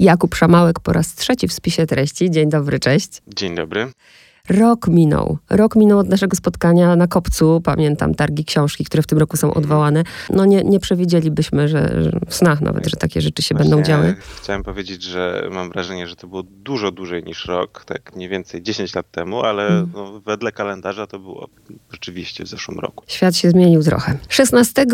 Jakub Szamałek po raz trzeci w spisie treści. Dzień dobry, cześć. Dzień dobry. Rok minął. Rok minął od naszego spotkania na Kopcu. Pamiętam targi książki, które w tym roku są Mhm. odwołane. No nie, nie przewidzielibyśmy, że, że w snach nawet, że takie rzeczy się będą Właśnie działy. Chciałem powiedzieć, że mam wrażenie, że to było dużo dłużej niż rok, tak mniej więcej 10 lat temu, ale Mm. no, wedle kalendarza to było rzeczywiście w zeszłym roku. Świat się zmienił trochę. 16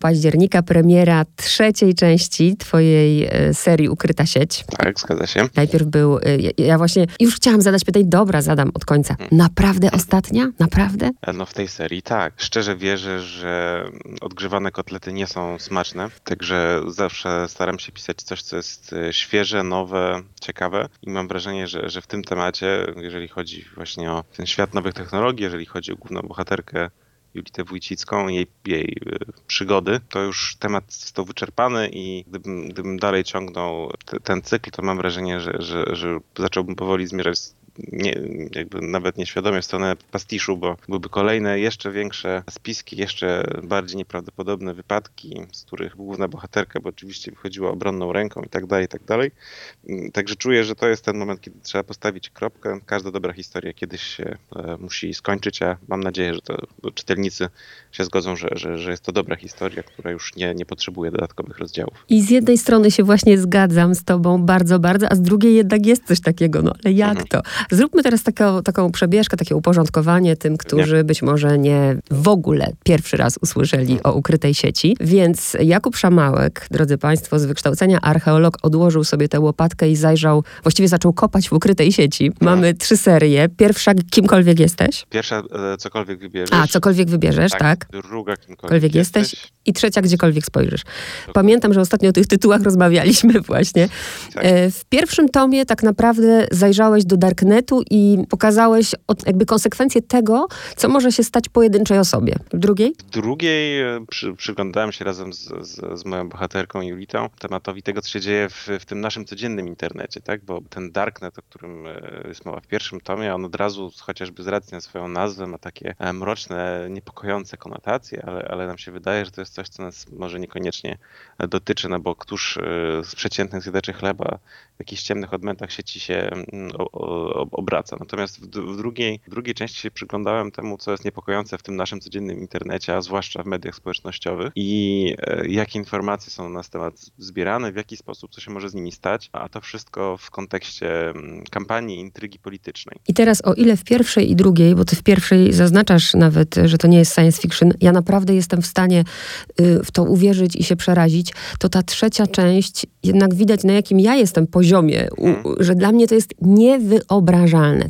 października premiera trzeciej części twojej e, serii Ukryta sieć. Tak, zgadza się. Najpierw był, ja- ja właśnie już chciałam zadać pytanie, dobra, zadam od końca. Mhm. Naprawdę ostatnia? Naprawdę? E, No w tej serii tak. Szczerze wierzę, że odgrzewane kotlety nie są smaczne, także zawsze staram się pisać coś, co jest e, świeże, nowe, ciekawe i mam wrażenie, że, że w tym temacie, jeżeli chodzi właśnie o ten świat nowych technologii, jeżeli chodzi o główną bohaterkę Julitę Wójcicką, jej, jej e, przygody, to już temat został wyczerpany i gdybym, gdybym dalej ciągnął te, ten cykl, to mam wrażenie, że, że, że zacząłbym powoli zmierzać nie, jakby nawet nieświadomie w stronę pastiszu, bo byłyby kolejne jeszcze większe spiski, jeszcze bardziej nieprawdopodobne wypadki, z których główna bohaterka, bo oczywiście wychodziła obronną ręką i tak dalej, i tak dalej. Mm, Także czuję, że to jest ten moment, kiedy trzeba postawić kropkę. Każda dobra historia kiedyś się e, musi skończyć, a mam nadzieję, że to czytelnicy się zgodzą, że, że, że jest to dobra historia, która już nie, nie potrzebuje dodatkowych rozdziałów. I z jednej strony się właśnie zgadzam z tobą bardzo, bardzo, a z drugiej jednak jest coś takiego, no ale jak Mhm. to? Zróbmy teraz taką, taką przebieżkę, takie uporządkowanie tym, którzy być może nie w ogóle pierwszy raz usłyszeli o ukrytej sieci. Więc Jakub Szamałek, drodzy państwo, z wykształcenia archeolog, odłożył sobie tę łopatkę i zajrzał, właściwie zaczął kopać w ukrytej sieci. Mamy trzy serie. Pierwsza, kimkolwiek jesteś. Pierwsza, e, cokolwiek wybierzesz. A, cokolwiek wybierzesz, tak? Druga, kimkolwiek Kimkolwiek jesteś. I trzecia, gdziekolwiek spojrzysz. Pamiętam, że ostatnio o tych tytułach rozmawialiśmy właśnie. Tak. E, W pierwszym tomie tak naprawdę zajrzałeś do Darknetu i pokazałeś od- jakby konsekwencje tego, co może się stać pojedynczej osobie. W drugiej? W drugiej e, przy, przyglądałem się razem z, z, z moją bohaterką Julitą tematowi tego, co się dzieje w, w tym naszym codziennym internecie, tak? Bo ten darknet, o którym e, jest mowa w pierwszym tomie, on od razu, chociażby z racji na swoją nazwę, ma takie e, mroczne, niepokojące konotacje, ale, ale nam się wydaje, że to jest coś, co nas może niekoniecznie dotyczy, no bo któż z przeciętnych zjadaczy chleba w jakichś ciemnych odmętach sieci się mm, o, o, obraca. Natomiast w, w, drugiej, w drugiej części się przyglądałem temu, co jest niepokojące w tym naszym codziennym internecie, a zwłaszcza w mediach społecznościowych i e, jakie informacje są na temat zbierane, w jaki sposób, co się może z nimi stać, a to wszystko w kontekście mm, kampanii, intrygi politycznej. I teraz o ile w pierwszej i drugiej, bo ty w pierwszej zaznaczasz nawet, że to nie jest science fiction, ja naprawdę jestem w stanie y, w to uwierzyć i się przerazić, to ta trzecia część jednak widać na jakim ja jestem poziomie, u, Mhm. że dla mnie to jest niewyobrażalne.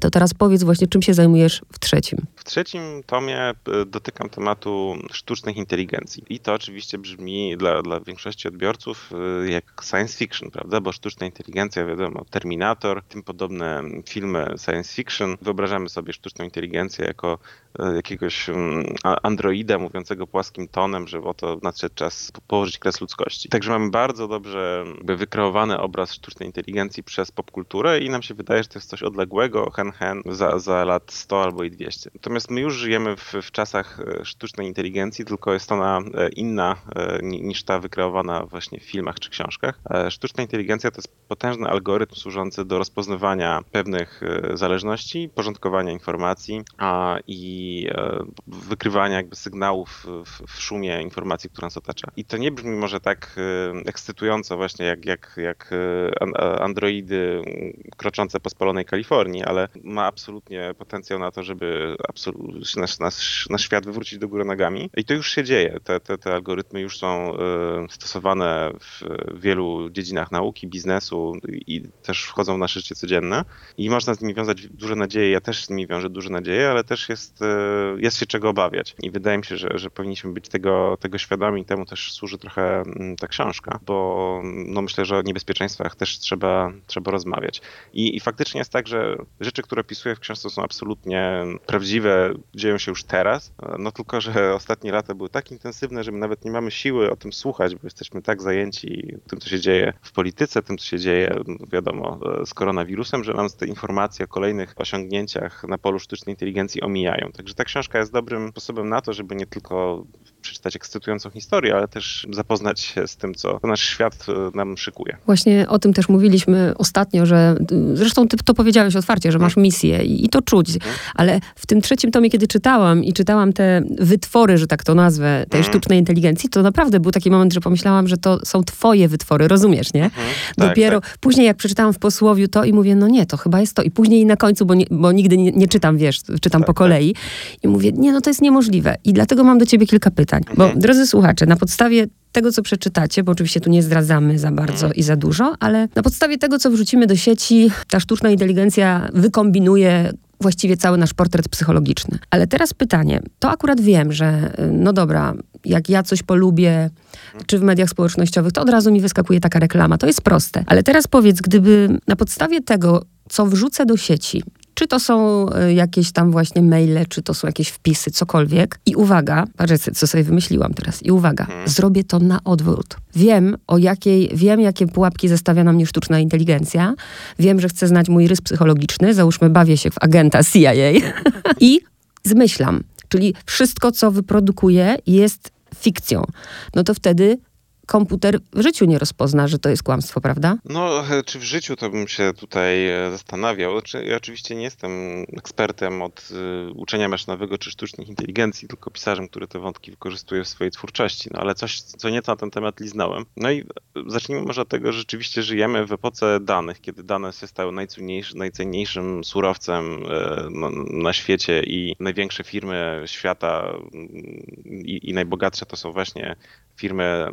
To teraz powiedz właśnie, czym się zajmujesz w trzecim. W trzecim tomie e, dotykam tematu sztucznych inteligencji. I to oczywiście brzmi dla, dla większości odbiorców e, jak science fiction, prawda? Bo sztuczna inteligencja, wiadomo, Terminator, tym podobne filmy science fiction. Wyobrażamy sobie sztuczną inteligencję jako e, jakiegoś mm, androida mówiącego płaskim tonem, że oto nadszedł czas po- położyć kres ludzkości. Także mamy bardzo dobrze wykreowany obraz sztucznej inteligencji przez popkulturę i nam się wydaje, że to jest coś odległego, hen hen, za, za lat 100 albo i 200. Natomiast my już żyjemy w, w czasach e, sztucznej inteligencji, tylko jest ona e, inna e, ni- niż ta wykreowana właśnie w filmach czy książkach. Sztuczna inteligencja to jest potężny algorytm służący do rozpoznawania pewnych zależności, porządkowania informacji a, i wykrywania jakby sygnałów w, w szumie informacji, która nas otacza. I to nie brzmi może tak ekscytująco właśnie jak, jak, jak androidy kroczące po spalonej Kalifornii, ale ma absolutnie potencjał na to, żeby nasz, nasz, nasz świat wywrócić do góry nogami. I to już się dzieje. Te, te, te algorytmy już są e, stosowane w wielu dziedzinach nauki, biznesu i też wchodzą w nasze życie codzienne. I można z nimi wiązać duże nadzieje. Ja też z nimi wiążę duże nadzieje, ale też jest, e, jest się czego obawiać. I wydaje mi się, że, że powinniśmy być tego, tego świadomi. Temu też służy trochę mm, ta książka, bo no myślę, że o niebezpieczeństwach też trzeba, trzeba rozmawiać. I, I faktycznie jest tak, że rzeczy, które opisuję w książce są absolutnie prawdziwe, dzieją się już teraz. No tylko, że ostatnie lata były tak intensywne, że my nawet nie mamy siły o tym słuchać, bo jesteśmy tak zajęci tym, co się dzieje w polityce, tym, co się dzieje, wiadomo, z koronawirusem, że nam te informacje o kolejnych osiągnięciach na polu sztucznej inteligencji omijają. Także ta książka jest dobrym sposobem na to, żeby nie tylko przeczytać ekscytującą historię, ale też zapoznać się z tym, co nasz świat e, nam szykuje. Właśnie o tym też mówiliśmy ostatnio, że zresztą ty to powiedziałeś otwarcie, że masz mhm. misję i, i to czuć, mhm. ale w tym trzecim tomie, kiedy czytałam i czytałam te wytwory, że tak to nazwę, tej mhm. sztucznej inteligencji, to naprawdę był taki moment, że pomyślałam, że to są twoje wytwory, rozumiesz, nie? Mhm. Tak, Dopiero tak. później jak przeczytałam w posłowiu to i mówię, no nie, to chyba jest to. I później na końcu, bo, nie, bo nigdy nie, nie, czytam, wiesz, czytam tak, po kolei i mówię, nie, no to jest niemożliwe. I dlatego mam do ciebie kilka pytań. Bo mhm. drodzy słuchacze, na podstawie tego, co przeczytacie, bo oczywiście tu nie zdradzamy za bardzo i za dużo, ale na podstawie tego, co wrzucimy do sieci, ta sztuczna inteligencja wykombinuje właściwie cały nasz portret psychologiczny. Ale teraz pytanie, to akurat wiem, że no dobra, jak ja coś polubię, czy w mediach społecznościowych, to od razu mi wyskakuje taka reklama. To jest proste. Ale teraz powiedz, gdyby na podstawie tego, co wrzucę do sieci, czy to są e, jakieś tam właśnie maile, czy to są jakieś wpisy, cokolwiek. I uwaga, patrzcie, co sobie wymyśliłam teraz. I uwaga, hmm. zrobię to na odwrót. Wiem, o jakiej, wiem, jakie pułapki zestawia na mnie sztuczna inteligencja. Wiem, że chcę znać mój rys psychologiczny. Załóżmy, bawię się w agenta CIA. I zmyślam. Czyli wszystko, co wyprodukuję, jest fikcją. No to wtedy komputer w życiu nie rozpozna, że to jest kłamstwo, prawda? No, czy w życiu to bym się tutaj e, zastanawiał. Znaczy, ja oczywiście nie jestem ekspertem od e, uczenia maszynowego czy sztucznej inteligencji, tylko pisarzem, który te wątki wykorzystuje w swojej twórczości, no ale coś, co nieco na ten temat liznąłem. No i zacznijmy może od tego, że rzeczywiście żyjemy w epoce danych, kiedy dane się stały najcenniejszym surowcem e, na świecie i największe firmy świata mm, i, i najbogatsze to są właśnie firmy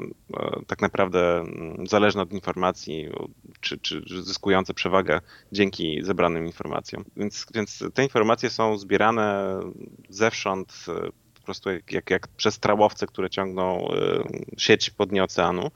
tak naprawdę mm, zależne od informacji, czy, czy zyskujące przewagę dzięki zebranym informacjom. Więc, więc te informacje są zbierane zewsząd e, po prostu jak, jak przez trałowce, które ciągną e, sieć po dnie oceanu.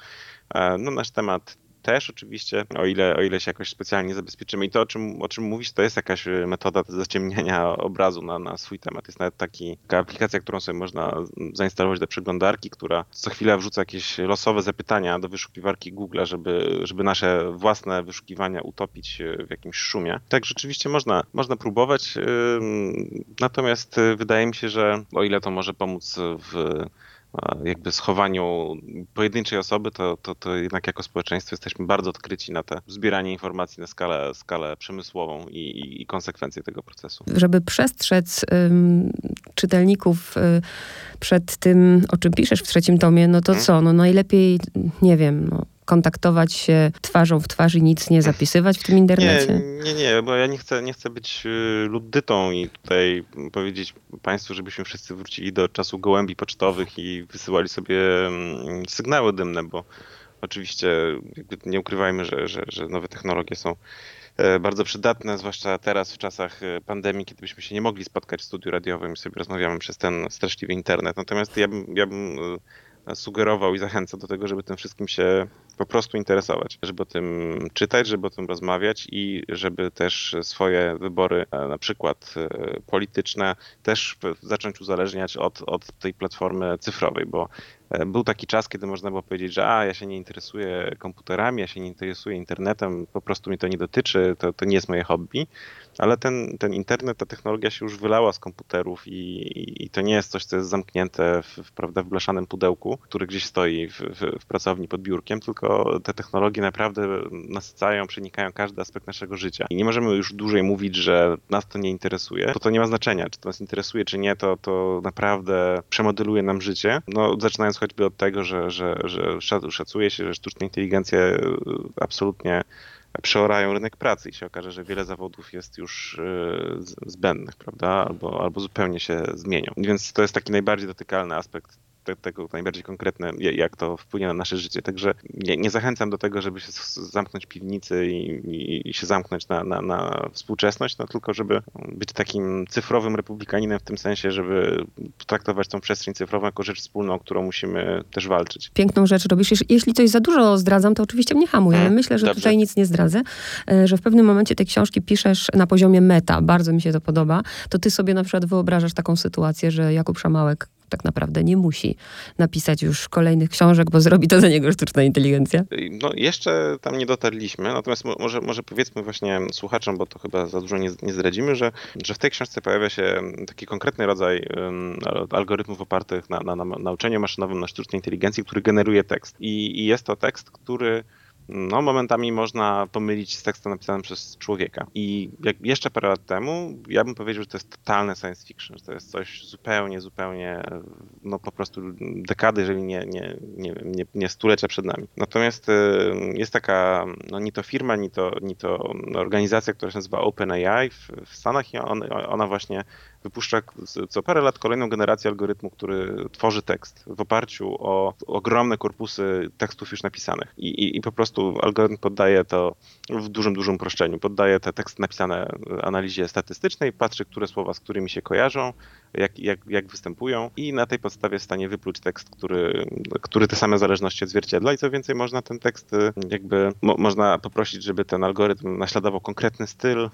E, no, nasz temat też oczywiście, o ile, o ile się jakoś specjalnie zabezpieczymy. I to, o czym, o czym mówisz, to jest jakaś e, metoda zaciemniania obrazu na, na swój temat. Jest nawet taki, taka aplikacja, którą sobie można zainstalować do przeglądarki, która co chwilę wrzuca jakieś losowe zapytania do wyszukiwarki Google, żeby, żeby nasze własne wyszukiwania utopić e, w jakimś szumie. Tak, rzeczywiście można, można próbować, natomiast e, wydaje mi się, że o ile to może pomóc w jakby schowaniu pojedynczej osoby, to, to, to jednak jako społeczeństwo jesteśmy bardzo odkryci na te zbieranie informacji na skalę, skalę przemysłową i, i, i konsekwencje tego procesu. Żeby przestrzec ym, czytelników y, przed tym, o czym piszesz w trzecim tomie, no to hmm. co? No najlepiej, nie wiem, no, kontaktować się twarzą w twarz i nic nie zapisywać w tym internecie? Nie, nie, nie bo ja nie chcę, nie chcę być y, luddytą i tutaj powiedzieć Państwu, żebyśmy wszyscy wrócili do czasu gołębi pocztowych i wysyłali sobie mm, sygnały dymne, bo oczywiście nie ukrywajmy, że, że, że nowe technologie są e, bardzo przydatne, zwłaszcza teraz w czasach e, pandemii, kiedy byśmy się nie mogli spotkać w studiu radiowym i sobie rozmawiamy przez ten straszliwy internet. Natomiast ja bym, ja bym e, sugerował i zachęcał do tego, żeby tym wszystkim się po prostu interesować, żeby o tym czytać, żeby o tym rozmawiać i żeby też swoje wybory, e, na przykład e, polityczne, też zacząć uzależniać od, od tej platformy cyfrowej, bo był taki czas, kiedy można było powiedzieć, że a, ja się nie interesuję komputerami, ja się nie interesuję internetem, po prostu mnie to nie dotyczy, to, to nie jest moje hobby, ale ten, ten internet, ta technologia się już wylała z komputerów i, i to nie jest coś, co jest zamknięte w, w, prawda, w blaszanym pudełku, który gdzieś stoi w, w, w pracowni pod biurkiem, tylko te technologie naprawdę nasycają, przenikają każdy aspekt naszego życia. I nie możemy już dłużej mówić, że nas to nie interesuje, bo to nie ma znaczenia, czy to nas interesuje, czy nie, to, to naprawdę przemodeluje nam życie. No, zaczynając choćby od tego, że, że, że szacuje się, że sztuczna inteligencja e, absolutnie przeorają rynek pracy i się okaże, że wiele zawodów jest już e, zbędnych, prawda? Albo, albo zupełnie się zmienią. Więc to jest taki najbardziej dotykalny aspekt te, tego najbardziej konkretne, jak to wpłynie na nasze życie. Także nie, nie zachęcam do tego, żeby się zamknąć w piwnicy i, i, się zamknąć na, na, na, współczesność, no tylko żeby być takim cyfrowym republikaninem w tym sensie, żeby traktować tą przestrzeń cyfrową jako rzecz wspólną, o którą musimy też walczyć. Piękną rzecz robisz. Jeśli coś za dużo zdradzam, to oczywiście mnie hamuje, ale myślę, że Dobrze. tutaj nic nie zdradzę, e, że w pewnym momencie tej książki piszesz na poziomie meta. Bardzo mi się to podoba. To ty sobie na przykład wyobrażasz taką sytuację, że Jakub Szamałek tak naprawdę nie musi napisać już kolejnych książek, bo zrobi to za niego sztuczna inteligencja? No jeszcze tam nie dotarliśmy, natomiast może, może powiedzmy właśnie słuchaczom, bo to chyba za dużo nie, nie zdradzimy, że, że w tej książce pojawia się taki konkretny rodzaj um, algorytmów opartych na, na, na nauczeniu maszynowym, na sztucznej inteligencji, który generuje tekst. I, i jest to tekst, który no, momentami można pomylić z tekstem napisanym przez człowieka. I jak jeszcze parę lat temu, ja bym powiedział, że to jest totalne science fiction, że to jest coś zupełnie, zupełnie, no po prostu dekady, jeżeli nie, nie, nie, nie, nie stulecia przed nami. Natomiast y, jest taka, no ni to firma, ni to, ni to organizacja, która się nazywa OpenAI w, w Stanach i on, ona właśnie wypuszcza co parę lat kolejną generację algorytmu, który tworzy tekst w oparciu o ogromne korpusy tekstów już napisanych. I, i, i po prostu algorytm poddaje to w dużym, dużym uproszczeniu. Poddaje te teksty napisane analizie statystycznej, patrzy, które słowa z którymi się kojarzą, jak, jak, jak występują i na tej podstawie w stanie wypluć tekst, który, który te same zależności odzwierciedla i co więcej można ten tekst y, jakby, mo, można poprosić, żeby ten algorytm naśladował konkretny styl y,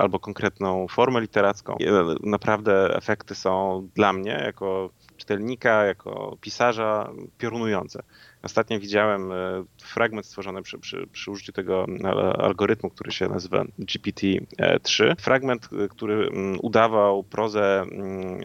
albo konkretną formę literacką. Naprawdę efekty są dla mnie jako czytelnika, jako pisarza piorunujące. Ostatnio widziałem e, fragment stworzony przy, przy, przy użyciu tego e, algorytmu, który się nazywa GPT-3. Fragment, e, który mm, udawał prozę mm,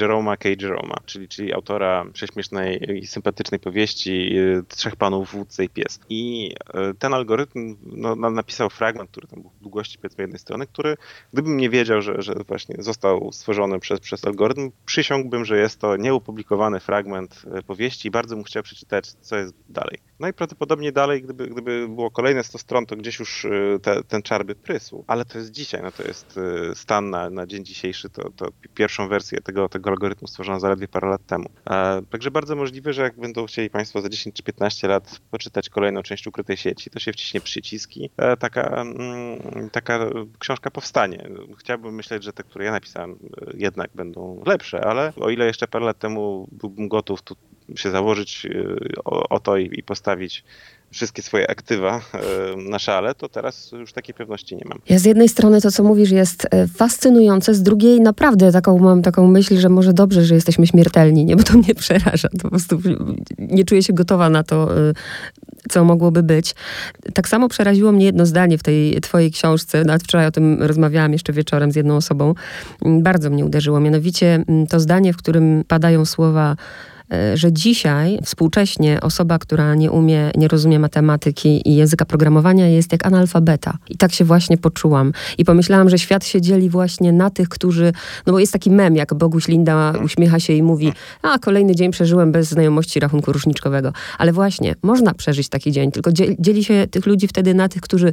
Jeroma K. Jeroma, czyli, czyli autora prześmiesznej i sympatycznej powieści Trzech Panów, Wódcy i Pies. I ten algorytm no, napisał fragment, który tam był długości powiedzmy jednej strony, który gdybym nie wiedział, że, że właśnie został stworzony przez, przez algorytm, przysiągłbym, że jest to nieopublikowany fragment powieści i bardzo bym chciał przeczytać, co jest dalej. No i prawdopodobnie dalej, gdyby, gdyby było kolejne 100 stron, to gdzieś już y, te, ten czar by prysł. Ale to jest dzisiaj, no to jest y, stan na, na dzień dzisiejszy, to, to pierwszą wersję tego, tego algorytmu stworzono zaledwie parę lat temu. E, także bardzo możliwe, że jak będą chcieli Państwo za 10 czy 15 lat poczytać kolejną część ukrytej sieci, to się wciśnie przyciski. E, taka, mm, taka książka powstanie. Chciałbym myśleć, że te, które ja napisałem, y, jednak będą lepsze, ale o ile jeszcze parę lat temu byłbym gotów tu się założyć o, o to i, i postawić wszystkie swoje aktywa e, na szale, to teraz już takiej pewności nie mam. Ja z jednej strony to, co mówisz, jest e, fascynujące, z drugiej naprawdę taką mam taką myśl, że może dobrze, że jesteśmy śmiertelni, nie? Bo to mnie przeraża. To po prostu nie czuję się gotowa na to, e, co mogłoby być. Tak samo przeraziło mnie jedno zdanie w tej twojej książce. Nawet wczoraj o tym rozmawiałam jeszcze wieczorem z jedną osobą. Bardzo mnie uderzyło. Mianowicie to zdanie, w którym padają słowa że dzisiaj współcześnie osoba, która nie umie, nie rozumie matematyki i języka programowania jest jak analfabeta. I tak się właśnie poczułam. I pomyślałam, że świat się dzieli właśnie na tych, którzy, no bo jest taki mem, jak Boguś Linda uśmiecha się i mówi, a kolejny dzień przeżyłem bez znajomości rachunku różniczkowego. Ale właśnie, można przeżyć taki dzień, tylko dzieli się tych ludzi wtedy na tych, którzy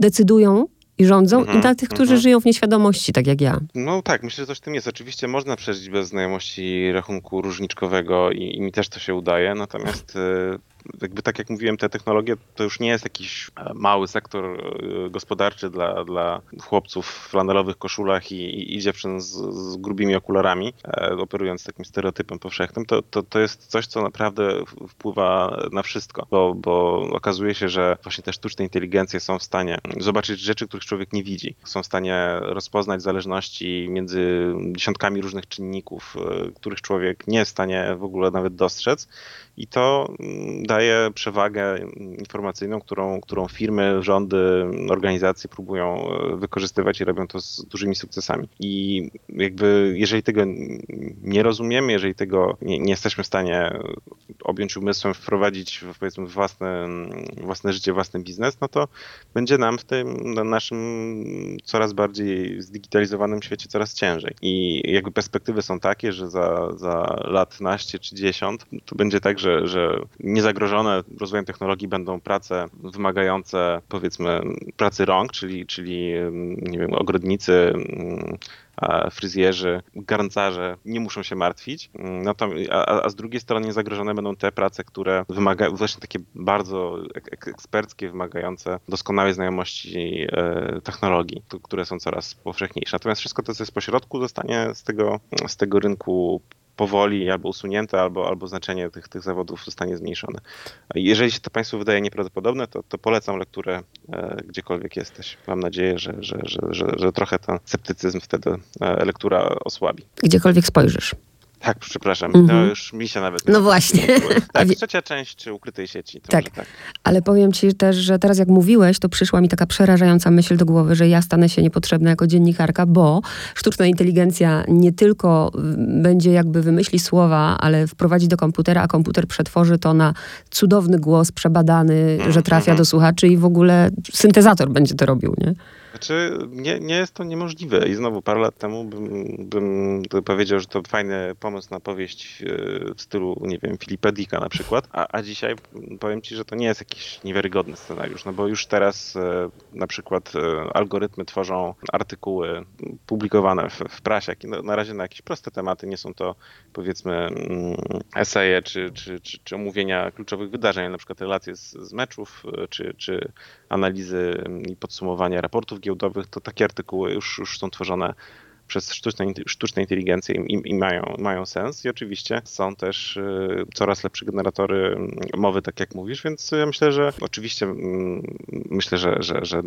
decydują i rządzą, mhm, i dla tych, którzy mhm. żyją w nieświadomości, tak jak ja. No tak, myślę, że coś w tym jest. Oczywiście można przeżyć bez znajomości rachunku różniczkowego i, i mi też to się udaje, natomiast y, jakby tak jak mówiłem, te technologie to już nie jest jakiś e, mały sektor e, gospodarczy dla, dla chłopców w flanelowych koszulach i, i dziewczyn z, z grubimi okularami, e, operując takim stereotypem powszechnym. To, to, to jest coś, co naprawdę wpływa na wszystko, bo, bo okazuje się, że właśnie te sztuczne inteligencje są w stanie zobaczyć rzeczy, których człowiek nie widzi. Są w stanie rozpoznać zależności między dziesiątkami różnych czynników, których człowiek nie jest w stanie w ogóle nawet dostrzec i to mm, daje przewagę informacyjną, którą, którą firmy, rządy, organizacje próbują e, wykorzystywać i robią to z dużymi sukcesami. I jakby jeżeli tego nie rozumiemy, jeżeli tego nie, nie jesteśmy w stanie objąć umysłem, wprowadzić powiedzmy własne, własne życie, własny biznes, no to będzie nam w tym naszym coraz bardziej zdigitalizowanym świecie coraz ciężej. I jakby perspektywy są takie, że za, za lat naście czy dziesiąt to będzie tak, że, że niezagrożone rozwojem technologii będą prace wymagające powiedzmy pracy rąk, czyli, czyli nie wiem, ogrodnicy, fryzjerzy, garncarze nie muszą się martwić. No to, a, a, z drugiej strony zagrożone będą te prace, które wymagają, właśnie takie bardzo eksperckie, wymagające doskonałej znajomości e, technologii, które są coraz powszechniejsze. Natomiast wszystko to, co jest pośrodku, zostanie z tego, z tego rynku powoli albo usunięte, albo, albo znaczenie tych, tych zawodów zostanie zmniejszone. Jeżeli się to Państwu wydaje nieprawdopodobne, to, to polecam lekturę e, gdziekolwiek jesteś. Mam nadzieję, że, że, że, że, że trochę ten sceptycyzm wtedy e, lektura osłabi. Gdziekolwiek spojrzysz. Tak, przepraszam, mm -hmm. to już mi się nawet... No właśnie. Tak, trzecia część ukrytej sieci. Tak. tak, ale powiem ci też, że teraz jak mówiłeś, to przyszła mi taka przerażająca myśl do głowy, że ja stanę się niepotrzebna jako dziennikarka, bo sztuczna inteligencja nie tylko będzie jakby wymyśli słowa, ale wprowadzi do komputera, a komputer przetworzy to na cudowny głos przebadany, mm -hmm. że trafia do słuchaczy i w ogóle syntezator będzie to robił, nie? Znaczy, nie, nie jest to niemożliwe. I znowu parę lat temu bym, bym powiedział, że to fajny pomysł na powieść e, w stylu, nie wiem, Filipa Dicka na przykład, a, a dzisiaj powiem ci, że to nie jest jakiś niewiarygodny scenariusz, no bo już teraz e, na przykład e, algorytmy tworzą artykuły publikowane w, w prasie, no, na razie na jakieś proste tematy, nie są to powiedzmy mm, eseje czy, czy, czy, czy omówienia kluczowych wydarzeń, na przykład relacje z, z meczów, czy, czy analizy i podsumowania raportów giełdowych, to takie artykuły już, już są tworzone przez sztuczne, sztuczne inteligencje i, i, mają, mają sens. I oczywiście są też y, coraz lepsze generatory mm, mowy, tak jak mówisz, więc ja myślę, że oczywiście mm, myślę, że, że, że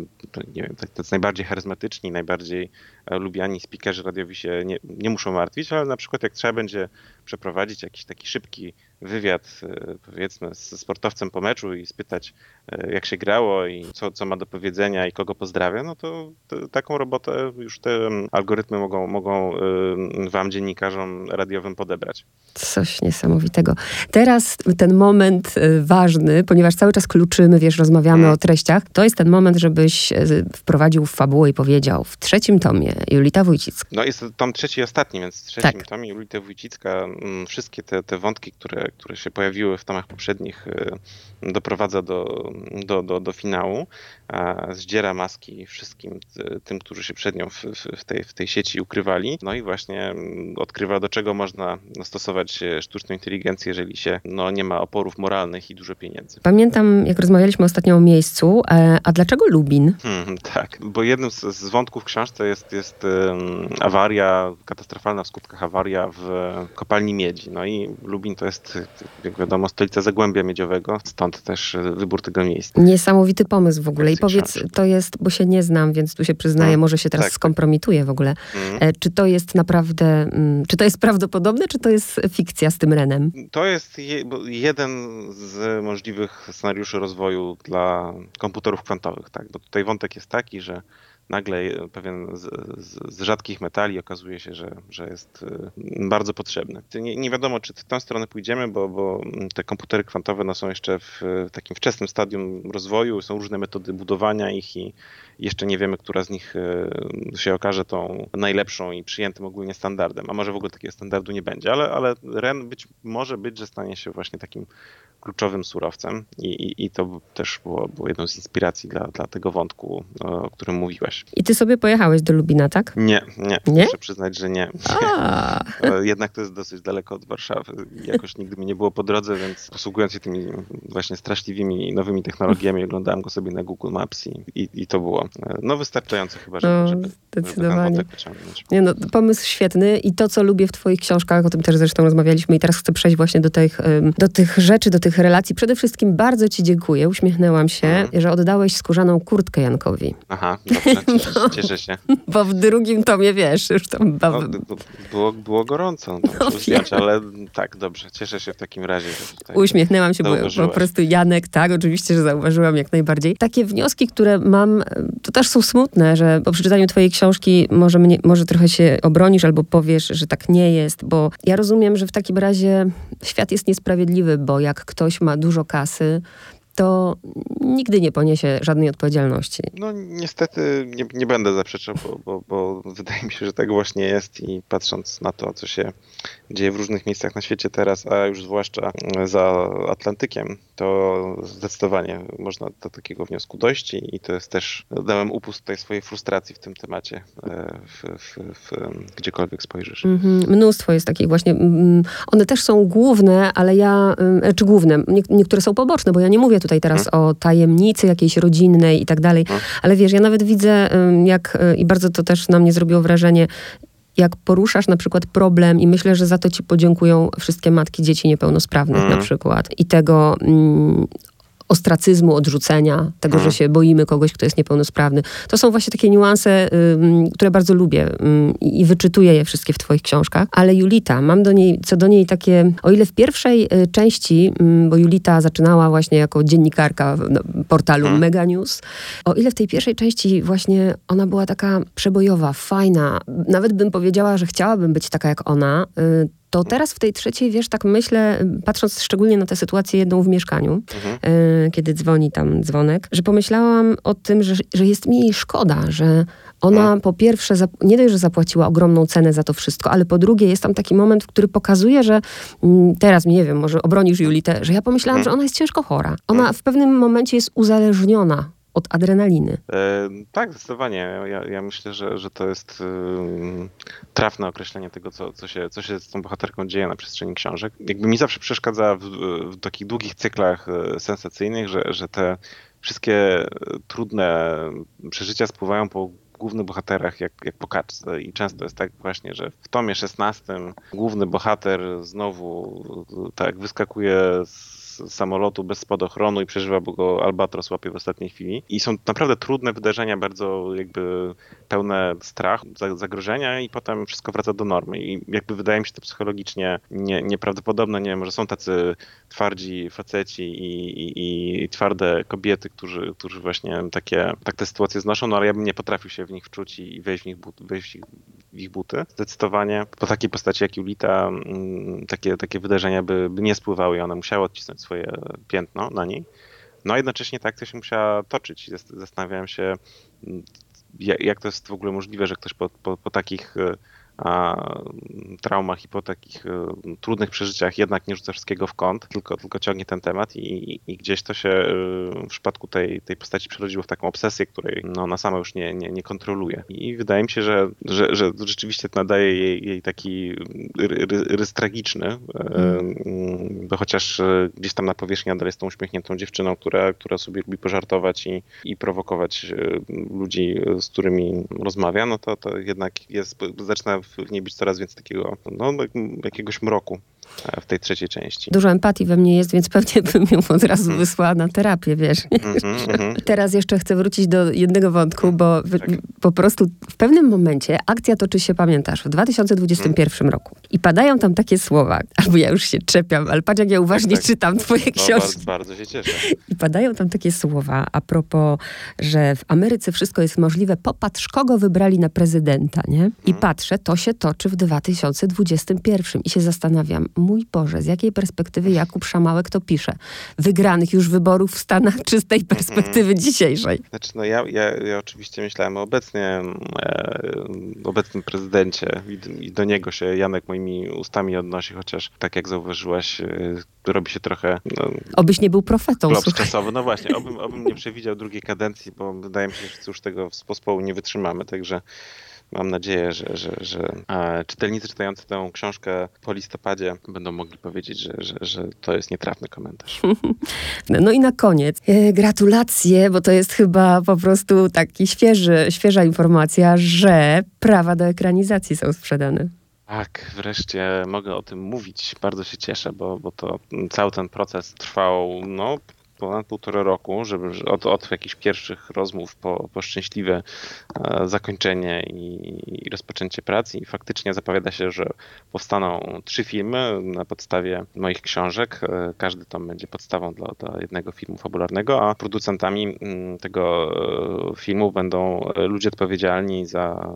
nie wiem, tacy najbardziej charyzmatyczni, najbardziej lubiani speakerzy radiowi się nie, nie muszą martwić, ale na przykład jak trzeba będzie przeprowadzić jakiś taki szybki wywiad, e, powiedzmy, z sportowcem po meczu i spytać, e, jak się grało i co, co ma do powiedzenia i kogo pozdrawia, no to, to taką robotę już te algorytmy mogą, mogą e, wam, dziennikarzom radiowym, podebrać. Coś niesamowitego. Teraz ten moment ważny, ponieważ cały czas kluczymy, wiesz, rozmawiamy hmm. o treściach, to jest ten moment, żebyś wprowadził w fabułę i powiedział w trzecim tomie Julita Wójcicka. No jest tom trzeci i ostatni, więc w trzecim tak. tomie Julita Wójcicka wszystkie te, te wątki, które, które się pojawiły w tomach poprzednich, y, doprowadza do, do, do, do finału, zdziera maski wszystkim tym, którzy się przed nią w, w, tej, w tej sieci ukrywali, no i właśnie mm, odkrywa, do czego można stosować sztuczną inteligencję, jeżeli się no, nie ma oporów moralnych i dużo pieniędzy. Pamiętam, jak rozmawialiśmy ostatnio o miejscu, e, a dlaczego Lubin? Hmm, tak, bo jednym z, z wątków w książce jest, jest um, awaria, katastrofalna w skutkach awaria w kopalni miedzi. No i Lubin to jest jak wiadomo, stolica Zagłębia Miedziowego, stąd też e, wybór tego miejsca. Niesamowity pomysł w ogóle. I powiedz, to jest, bo się nie znam, więc tu się przyznaję, mm, może się teraz tak, skompromituję w ogóle. Mm. Czy to jest naprawdę, mm, czy to jest prawdopodobne, czy to jest fikcja z tym Renem? To jest je, jeden z możliwych scenariuszy rozwoju dla komputerów kwantowych, tak? Bo tutaj wątek jest taki, że nagle pewien z, z, z, rzadkich metali okazuje się, że, że jest y, bardzo potrzebny. Nie, nie wiadomo, czy w tę stronę pójdziemy, bo, bo te komputery kwantowe no, są jeszcze w takim wczesnym stadium rozwoju, są różne metody budowania ich i jeszcze nie wiemy, która z nich y, się okaże tą najlepszą i przyjętym ogólnie standardem, a może w ogóle takiego standardu nie będzie, ale, ale REN być może być, że stanie się właśnie takim kluczowym surowcem i, i, i to też było, było jedną z inspiracji dla, dla tego wątku, o którym mówiłaś. I ty sobie pojechałeś do Lubina, tak? Nie, nie. nie? Muszę przyznać, że nie. Jednak to jest dosyć daleko od Warszawy. Jakoś nigdy mi nie było po drodze, więc posługując się tymi właśnie straszliwymi nowymi technologiami, oglądałem go sobie na Google Maps i, i, i to było no wystarczające chyba, żeby, no, żeby, zdecydowanie. Żeby nie, no, pomysł świetny i to, co lubię w twoich książkach, o tym też zresztą rozmawialiśmy i teraz chcę przejść właśnie do tych, do tych rzeczy, do tych relacji. Przede wszystkim bardzo Ci dziękuję, uśmiechnęłam się, mhm. że oddałeś skórzaną kurtkę Jankowi. Aha, dobrze, cieszę, no, cieszę się. Bo w drugim tomie, wiesz, już tam... No, było, było gorąco, no, zdjąć, ale tak, dobrze, cieszę się w takim razie. Uśmiechnęłam się, bo po prostu Janek, tak, oczywiście, że zauważyłam jak najbardziej. Takie wnioski, które mam, to też są smutne, że po przeczytaniu twojej książki może, mnie, może trochę się obronisz albo powiesz, że tak nie jest, bo ja rozumiem, że w takim razie świat jest niesprawiedliwy, bo jak ktoś ma dużo kasy, to nigdy nie poniesie żadnej odpowiedzialności. No niestety nie, nie będę zaprzeczał, bo, bo, bo, wydaje mi się, że tak właśnie jest i patrząc na to, co się dzieje w różnych miejscach na świecie teraz, a już zwłaszcza za Atlantykiem, to zdecydowanie można do takiego wniosku dojść i to jest też, dałem upust tutaj swojej frustracji w tym temacie, e, w, w, w, gdziekolwiek spojrzysz. Mm -hmm. Mnóstwo jest takich właśnie, mm, one też są główne, ale ja, czy główne, niektóre są poboczne, bo ja nie mówię tutaj teraz hmm. o tajemnicy jakiejś rodzinnej i tak dalej, hmm. ale wiesz, ja nawet widzę, jak, e, i bardzo to też na mnie zrobiło wrażenie, jak poruszasz na przykład problem i myślę, że za to ci podziękują wszystkie matki dzieci niepełnosprawnych mm. na przykład i tego mm, ostracyzmu, odrzucenia, tego, że mhm. się boimy kogoś, kto jest niepełnosprawny. To są właśnie takie niuanse, które bardzo lubię i wyczytuję je wszystkie w twoich książkach. Ale Julita, mam do niej, co do niej takie, o ile w pierwszej y, części, bo Julita zaczynała właśnie jako dziennikarka portalu hmm. Mega News, o ile w tej pierwszej części właśnie ona była taka przebojowa, fajna, nawet bym powiedziała, że chciałabym być taka jak ona, y, to teraz w tej trzeciej, wiesz, tak myślę, patrząc szczególnie na tę sytuację jedną w mieszkaniu, mhm. y, kiedy dzwoni tam dzwonek, że pomyślałam o tym, że, że jest mi jej szkoda, że ona mhm. po pierwsze, nie dość, że zapłaciła ogromną cenę za to wszystko, ale po drugie jest tam taki moment, który pokazuje, że mm, teraz, nie wiem, może obronisz Julitę, że ja pomyślałam, mhm. że ona jest ciężko chora. Ona mhm. w pewnym momencie jest uzależniona od adrenaliny. E, tak, zdecydowanie. Ja, ja, myślę, że, że to jest y, trafne określenie tego, co, co, się, co się z tą bohaterką dzieje na przestrzeni książek. Jakby mi zawsze przeszkadza w, w takich długich cyklach y, sensacyjnych, że, że te wszystkie trudne przeżycia spływają po głównych bohaterach jak, jak po kaczce i często jest tak właśnie, że w tomie 16 główny bohater znowu tak wyskakuje z samolotu bez spadochronu i przeżywa, bo go Albatros łapie w ostatniej chwili. I są naprawdę trudne wydarzenia, bardzo jakby pełne strachu, zagrożenia i potem wszystko wraca do normy. I jakby wydaje mi się to psychologicznie nie, nieprawdopodobne. Nie wiem, że są tacy twardzi faceci i, i, i, twarde kobiety, którzy, którzy właśnie takie, tak te sytuacje znoszą, no ale ja bym nie potrafił się w nich wczuć i wejść w, nich but, wejść w ich buty. Zdecydowanie po takiej postaci jak Julita mm, takie, takie wydarzenia by, by nie spływały i ona musiała odcisnąć swoje piętno na niej. No a jednocześnie ta akcja się musiała toczyć. Zastanawiałem się, mm, jak to jest w ogóle możliwe, że ktoś po, po, po takich e, traumach i po takich e, trudnych przeżyciach jednak nie rzuca wszystkiego w kąt, tylko, tylko ciągnie ten temat i, i gdzieś to się e, w przypadku tej, tej postaci przerodziło w taką obsesję, której no, ona sama już nie, nie, nie kontroluje. I wydaje mi się, że, że, że rzeczywiście to nadaje jej, jej taki rys tragiczny, mm. bo chociaż gdzieś tam na powierzchni nadal jest tą uśmiechniętą dziewczyną, która, która sobie lubi pożartować i, i prowokować ludzi, z którymi rozmawia, no to, to jednak jest, zaczyna w niej być coraz więcej takiego, no, jakiegoś mroku w tej trzeciej części. Dużo empatii we mnie jest, więc pewnie bym ją od razu mm. wysłała na terapię, wiesz. Mm -hmm, Teraz jeszcze chcę wrócić do jednego wątku, bo tak. po prostu w pewnym momencie akcja toczy się, pamiętasz, w 2021 mm. roku. I padają tam takie słowa, albo ja już się czepiam, ale patrz jak ja uważnie tak, tak. czytam twoje no, książki. Bardzo, bardzo się cieszę. I padają tam takie słowa a propos, że w Ameryce wszystko jest możliwe. Popatrz, kogo wybrali na prezydenta, nie? I mm. patrzę, to się toczy w 2021. I się zastanawiam, mój Boże, z jakiej perspektywy Jakub Szamałek to pisze? Wygranych już wyborów w Stanach, czy z tej mhm. perspektywy dzisiejszej? Znaczy, no ja, ja, ja oczywiście myślałem o obecnie, e, obecnym prezydencie i, i, do niego się Janek moimi ustami odnosi, chociaż tak jak zauważyłaś, e, robi się trochę... No, Obyś nie był profetą. czasowy, no właśnie, obym, obym nie przewidział drugiej kadencji, bo wydaje mi się, że już tego w pospołu nie wytrzymamy, także mam nadzieję, że, że, że czytelnicy czytający tę książkę po listopadzie będą mogli powiedzieć, że, że, że to jest nietrafny komentarz. No i na koniec e, gratulacje, bo to jest chyba po prostu taki świeży, świeża informacja, że prawa do ekranizacji są sprzedane. Tak, wreszcie mogę o tym mówić. Bardzo się cieszę, bo, bo to cały ten proces trwał no, ponad półtora roku, żeby od, od jakichś pierwszych rozmów po, po szczęśliwe e, zakończenie i, i rozpoczęcie pracy. I faktycznie zapowiada się, że powstaną trzy filmy na podstawie moich książek. E, każdy tom będzie podstawą dla, dla jednego filmu fabularnego, a producentami mm, tego e, filmu będą ludzie odpowiedzialni za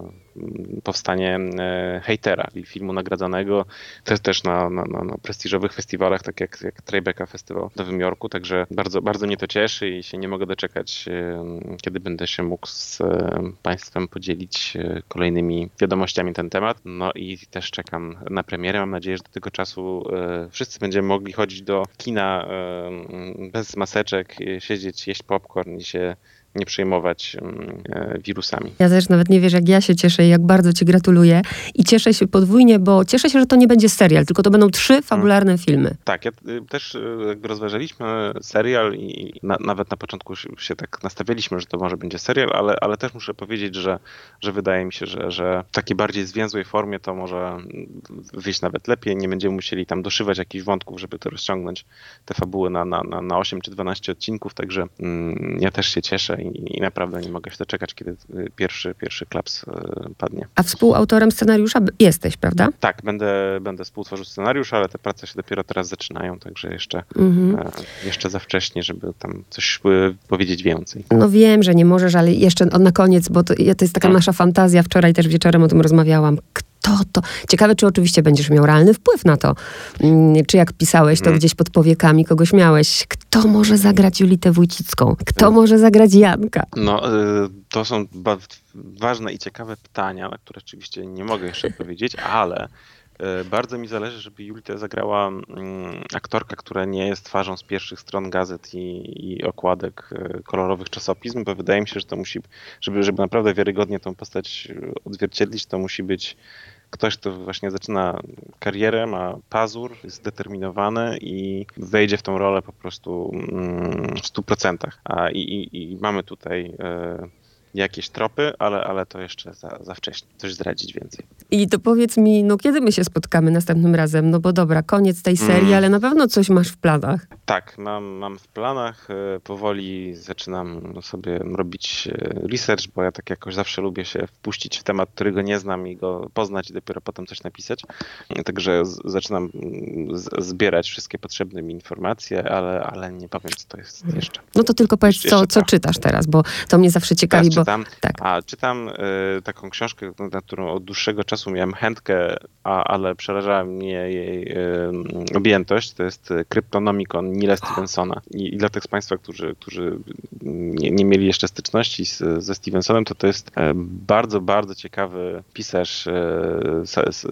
powstanie e, hejtera, czyli filmu nagradzanego też, też na, na, na prestiżowych festiwalach, tak jak, jak Tribeca Festival w Nowym Jorku, także bardzo, bardzo mnie to cieszy i się nie mogę doczekać, e, kiedy będę się mógł z e, Państwem podzielić kolejnymi wiadomościami ten temat. No i też czekam na premierę. Mam nadzieję, że do tego czasu wszyscy będziemy mogli chodzić do kina bez maseczek, siedzieć, jeść popcorn i się nie przejmować e, wirusami. Ja też nawet nie wiesz, jak ja się cieszę i jak bardzo ci gratuluję. I cieszę się podwójnie, bo cieszę się, że to nie będzie serial, tylko to będą trzy fabularne filmy. Tak, ja y, też y, rozważaliśmy serial i na, nawet na początku się, tak nastawialiśmy, że to może będzie serial, ale, ale też muszę powiedzieć, że, że wydaje mi się, że, że w takiej bardziej zwięzłej formie to może wyjść nawet lepiej. Nie będziemy musieli tam doszywać jakichś wątków, żeby to rozciągnąć te fabuły na, na, na, na 8 czy 12 odcinków, także mm, ja też się cieszę i, i, naprawdę nie mogę się doczekać, kiedy y, pierwszy, pierwszy klaps y, padnie. A współautorem scenariusza jesteś, prawda? Tak, będę, będę współtworzył scenariusz, ale te prace się dopiero teraz zaczynają, także jeszcze, mhm. e, jeszcze za wcześnie, żeby tam coś y, powiedzieć więcej. No wiem, że nie możesz, ale jeszcze na koniec, bo to, to jest taka tak. nasza fantazja, wczoraj też wieczorem o tym rozmawiałam to, to. Ciekawe, czy oczywiście będziesz miał realny wpływ na to. Mm, czy jak pisałeś, to hmm. gdzieś pod powiekami kogoś miałeś. Kto może zagrać Julitę Wójcicką? Kto hmm. może zagrać Janka? No, y, to są ważne i ciekawe pytania, na które oczywiście nie mogę jeszcze odpowiedzieć, ale bardzo mi zależy, żeby Julita zagrała mm, aktorka, która nie jest twarzą z pierwszych stron gazet i, i, okładek y, kolorowych czasopism, bo wydaje mi się, że to musi, żeby, żeby naprawdę wiarygodnie tą postać odzwierciedlić, to musi być ktoś, kto właśnie zaczyna karierę, ma pazur, jest zdeterminowany i wejdzie w tą rolę po prostu mm, w 100%. A, i, i, i mamy tutaj e, jakieś tropy, ale, ale to jeszcze za, za wcześnie. Coś zdradzić więcej. I to powiedz mi, no kiedy my się spotkamy następnym razem? No bo dobra, koniec tej serii, mm. ale na pewno coś masz w planach. Tak, mam, mam w planach. E, powoli zaczynam sobie robić e, research, bo ja tak jakoś zawsze lubię się wpuścić w temat, którego nie znam i go poznać i dopiero potem coś napisać. Także zaczynam zbierać wszystkie potrzebne mi informacje, ale, ale nie powiem, co to jest jeszcze. No to tylko powiedz, co, co czytasz teraz, bo to mnie zawsze ciekawi, bo czytam, tak. A czytam y, taką książkę, na którą od dłuższego czasu miałem chętkę, a, ale przerażała mnie jej y, objętość. To jest Kryptonomicon Nila Stevensona. I, I, dla tych z Państwa, którzy, którzy nie, nie mieli jeszcze styczności z, ze Stevensonem, to to jest bardzo, bardzo ciekawy pisarz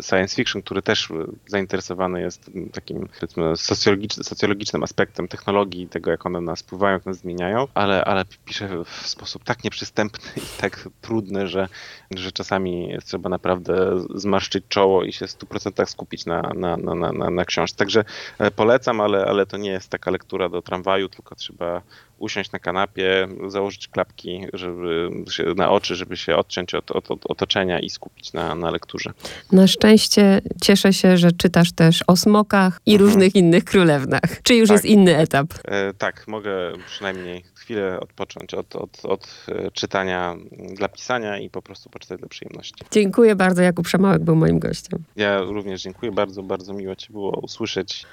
science fiction, który też zainteresowany jest takim socjologicznym, socjologicznym aspektem technologii, tego jak one nas wpływają, jak nas zmieniają, ale, ale pisze w sposób tak nieprzystępny, i tak trudny, że, że czasami trzeba naprawdę zmarszczyć czoło i się w 100% skupić na, na, na, na, na książce. Także e, polecam, ale, ale to nie jest taka lektura do tramwaju, tylko trzeba usiąść na kanapie, założyć klapki żeby się, na oczy, żeby się odciąć od, od, od, otoczenia i skupić na, na lekturze. Na szczęście cieszę się, że czytasz też o smokach i mhm. różnych innych królewnach. Czy już tak. jest inny etap? E, tak, mogę przynajmniej chwilę odpocząć od, od, od e, czytania dla pisania i po prostu poczytać dla przyjemności. Dziękuję bardzo. Jakub Szamałek był moim gościem. Ja również dziękuję bardzo. Bardzo miło Cię było usłyszeć